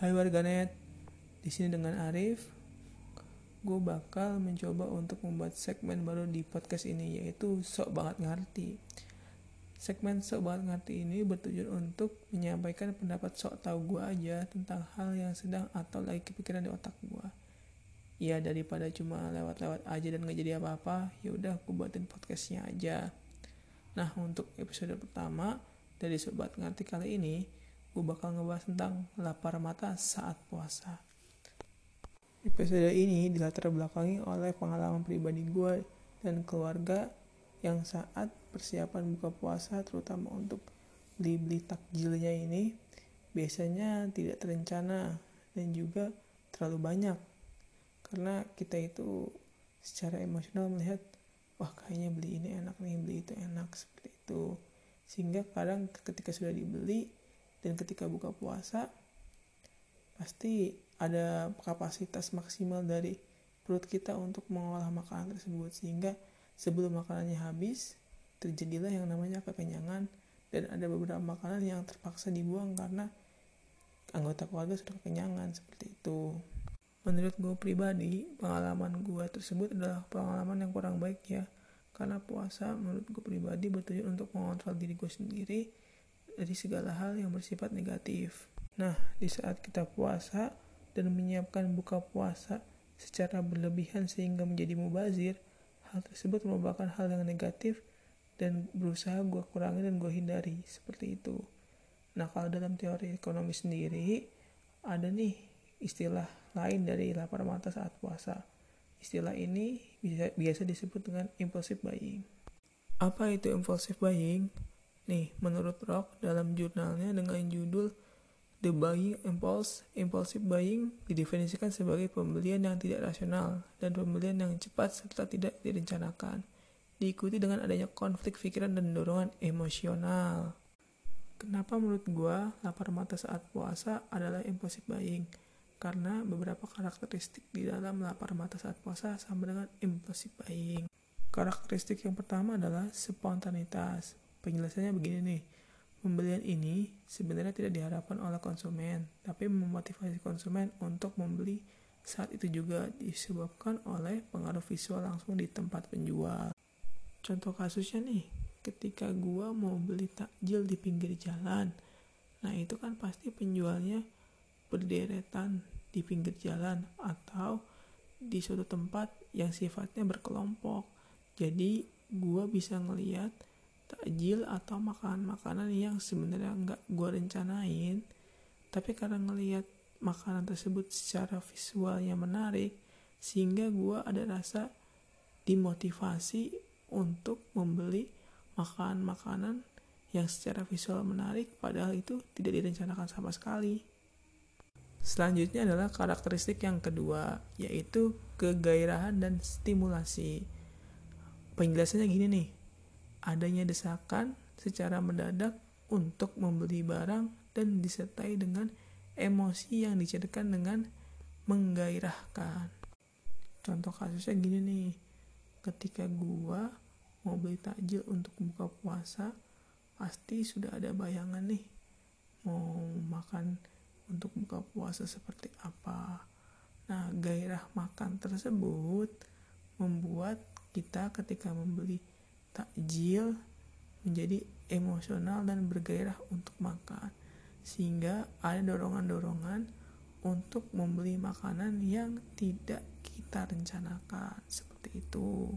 Hai warganet, di sini dengan Arif. Gue bakal mencoba untuk membuat segmen baru di podcast ini yaitu sok banget ngerti. Segmen sok banget ngerti ini bertujuan untuk menyampaikan pendapat sok tahu gue aja tentang hal yang sedang atau lagi kepikiran di otak gue. Ya daripada cuma lewat-lewat aja dan nggak jadi apa-apa, ya udah gue buatin podcastnya aja. Nah untuk episode pertama dari sobat ngerti kali ini, gue bakal ngebahas tentang lapar mata saat puasa. Episode ini dilatar belakangi oleh pengalaman pribadi gue dan keluarga yang saat persiapan buka puasa terutama untuk beli-beli takjilnya ini biasanya tidak terencana dan juga terlalu banyak karena kita itu secara emosional melihat wah kayaknya beli ini enak nih beli itu enak seperti itu sehingga kadang ketika sudah dibeli dan ketika buka puasa pasti ada kapasitas maksimal dari perut kita untuk mengolah makanan tersebut. Sehingga sebelum makanannya habis terjadilah yang namanya kekenyangan. Dan ada beberapa makanan yang terpaksa dibuang karena anggota keluarga sudah kekenyangan seperti itu. Menurut gue pribadi pengalaman gue tersebut adalah pengalaman yang kurang baik ya. Karena puasa menurut gue pribadi bertujuan untuk mengontrol diri gue sendiri dari segala hal yang bersifat negatif. Nah, di saat kita puasa dan menyiapkan buka puasa secara berlebihan sehingga menjadi mubazir, hal tersebut merupakan hal yang negatif dan berusaha gue kurangi dan gue hindari seperti itu. Nah, kalau dalam teori ekonomi sendiri, ada nih istilah lain dari lapar mata saat puasa. Istilah ini biasa disebut dengan impulsive buying. Apa itu impulsive buying? Nih, menurut Rock dalam jurnalnya dengan judul The Buying Impulse, Impulsive Buying didefinisikan sebagai pembelian yang tidak rasional dan pembelian yang cepat serta tidak direncanakan. Diikuti dengan adanya konflik pikiran dan dorongan emosional. Kenapa menurut gua lapar mata saat puasa adalah impulsive buying? Karena beberapa karakteristik di dalam lapar mata saat puasa sama dengan impulsive buying. Karakteristik yang pertama adalah spontanitas. Penjelasannya begini nih, pembelian ini sebenarnya tidak diharapkan oleh konsumen, tapi memotivasi konsumen untuk membeli saat itu juga disebabkan oleh pengaruh visual langsung di tempat penjual. Contoh kasusnya nih, ketika gua mau beli takjil di pinggir jalan, nah itu kan pasti penjualnya berderetan di pinggir jalan atau di suatu tempat yang sifatnya berkelompok. Jadi gua bisa ngeliat takjil atau makanan-makanan yang sebenarnya nggak gue rencanain. Tapi karena ngelihat makanan tersebut secara visualnya menarik sehingga gue ada rasa dimotivasi untuk membeli makanan-makanan yang secara visual menarik padahal itu tidak direncanakan sama sekali. Selanjutnya adalah karakteristik yang kedua yaitu kegairahan dan stimulasi. Penjelasannya gini nih adanya desakan secara mendadak untuk membeli barang dan disertai dengan emosi yang diceritakan dengan menggairahkan. Contoh kasusnya gini nih, ketika gua mau beli takjil untuk buka puasa, pasti sudah ada bayangan nih mau makan untuk buka puasa seperti apa. Nah, gairah makan tersebut membuat kita ketika membeli takjil menjadi emosional dan bergairah untuk makan sehingga ada dorongan-dorongan untuk membeli makanan yang tidak kita rencanakan. Seperti itu.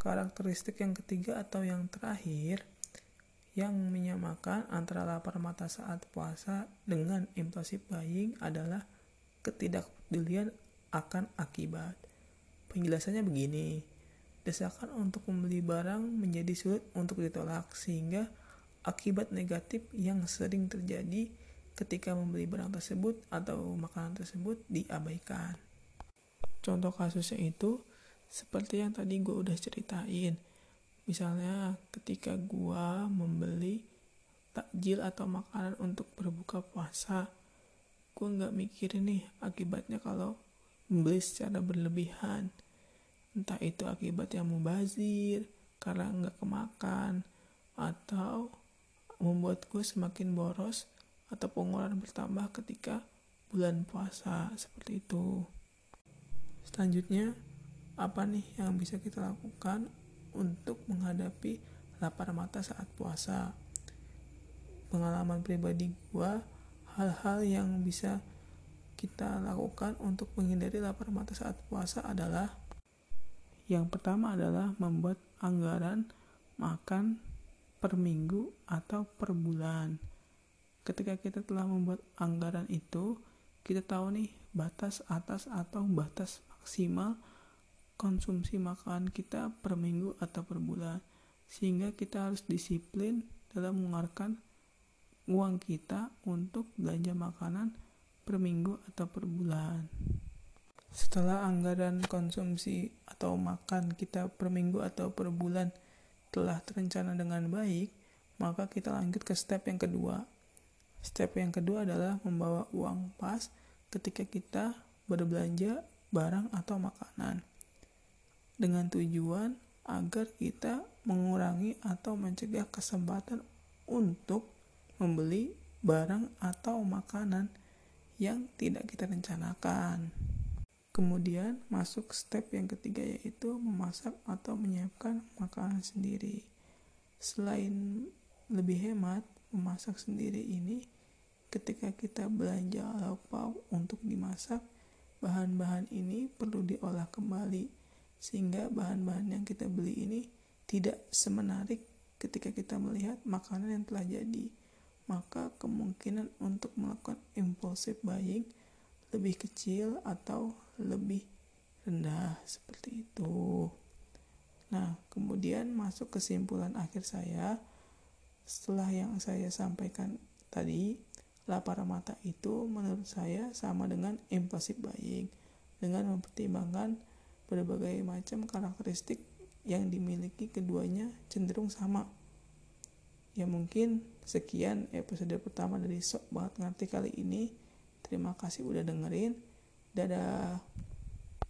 Karakteristik yang ketiga atau yang terakhir yang menyamakan antara lapar mata saat puasa dengan impulsif buying adalah ketidakpedulian akan akibat. Penjelasannya begini desakan untuk membeli barang menjadi sulit untuk ditolak sehingga akibat negatif yang sering terjadi ketika membeli barang tersebut atau makanan tersebut diabaikan. Contoh kasusnya itu seperti yang tadi gue udah ceritain. Misalnya ketika gue membeli takjil atau makanan untuk berbuka puasa, gue nggak mikirin nih akibatnya kalau membeli secara berlebihan entah itu akibat yang mubazir karena nggak kemakan atau membuat gue semakin boros atau pengeluaran bertambah ketika bulan puasa seperti itu. Selanjutnya, apa nih yang bisa kita lakukan untuk menghadapi lapar mata saat puasa? Pengalaman pribadi gua, hal-hal yang bisa kita lakukan untuk menghindari lapar mata saat puasa adalah yang pertama adalah membuat anggaran makan per minggu atau per bulan. Ketika kita telah membuat anggaran itu, kita tahu nih batas atas atau batas maksimal konsumsi makanan kita per minggu atau per bulan. Sehingga kita harus disiplin dalam mengeluarkan uang kita untuk belanja makanan per minggu atau per bulan. Setelah anggaran konsumsi atau makan kita per minggu atau per bulan telah terencana dengan baik, maka kita lanjut ke step yang kedua. Step yang kedua adalah membawa uang pas ketika kita berbelanja barang atau makanan. Dengan tujuan agar kita mengurangi atau mencegah kesempatan untuk membeli barang atau makanan yang tidak kita rencanakan. Kemudian masuk step yang ketiga yaitu memasak atau menyiapkan makanan sendiri. Selain lebih hemat, memasak sendiri ini ketika kita belanja lauk pauk untuk dimasak, bahan-bahan ini perlu diolah kembali sehingga bahan-bahan yang kita beli ini tidak semenarik ketika kita melihat makanan yang telah jadi maka kemungkinan untuk melakukan impulsive buying lebih kecil atau lebih rendah seperti itu. Nah, kemudian masuk kesimpulan akhir saya. Setelah yang saya sampaikan tadi, lapar mata itu menurut saya sama dengan impulsive buying dengan mempertimbangkan berbagai macam karakteristik yang dimiliki keduanya cenderung sama. Ya mungkin sekian episode pertama dari sok banget ngerti kali ini. Terima kasih udah dengerin dadah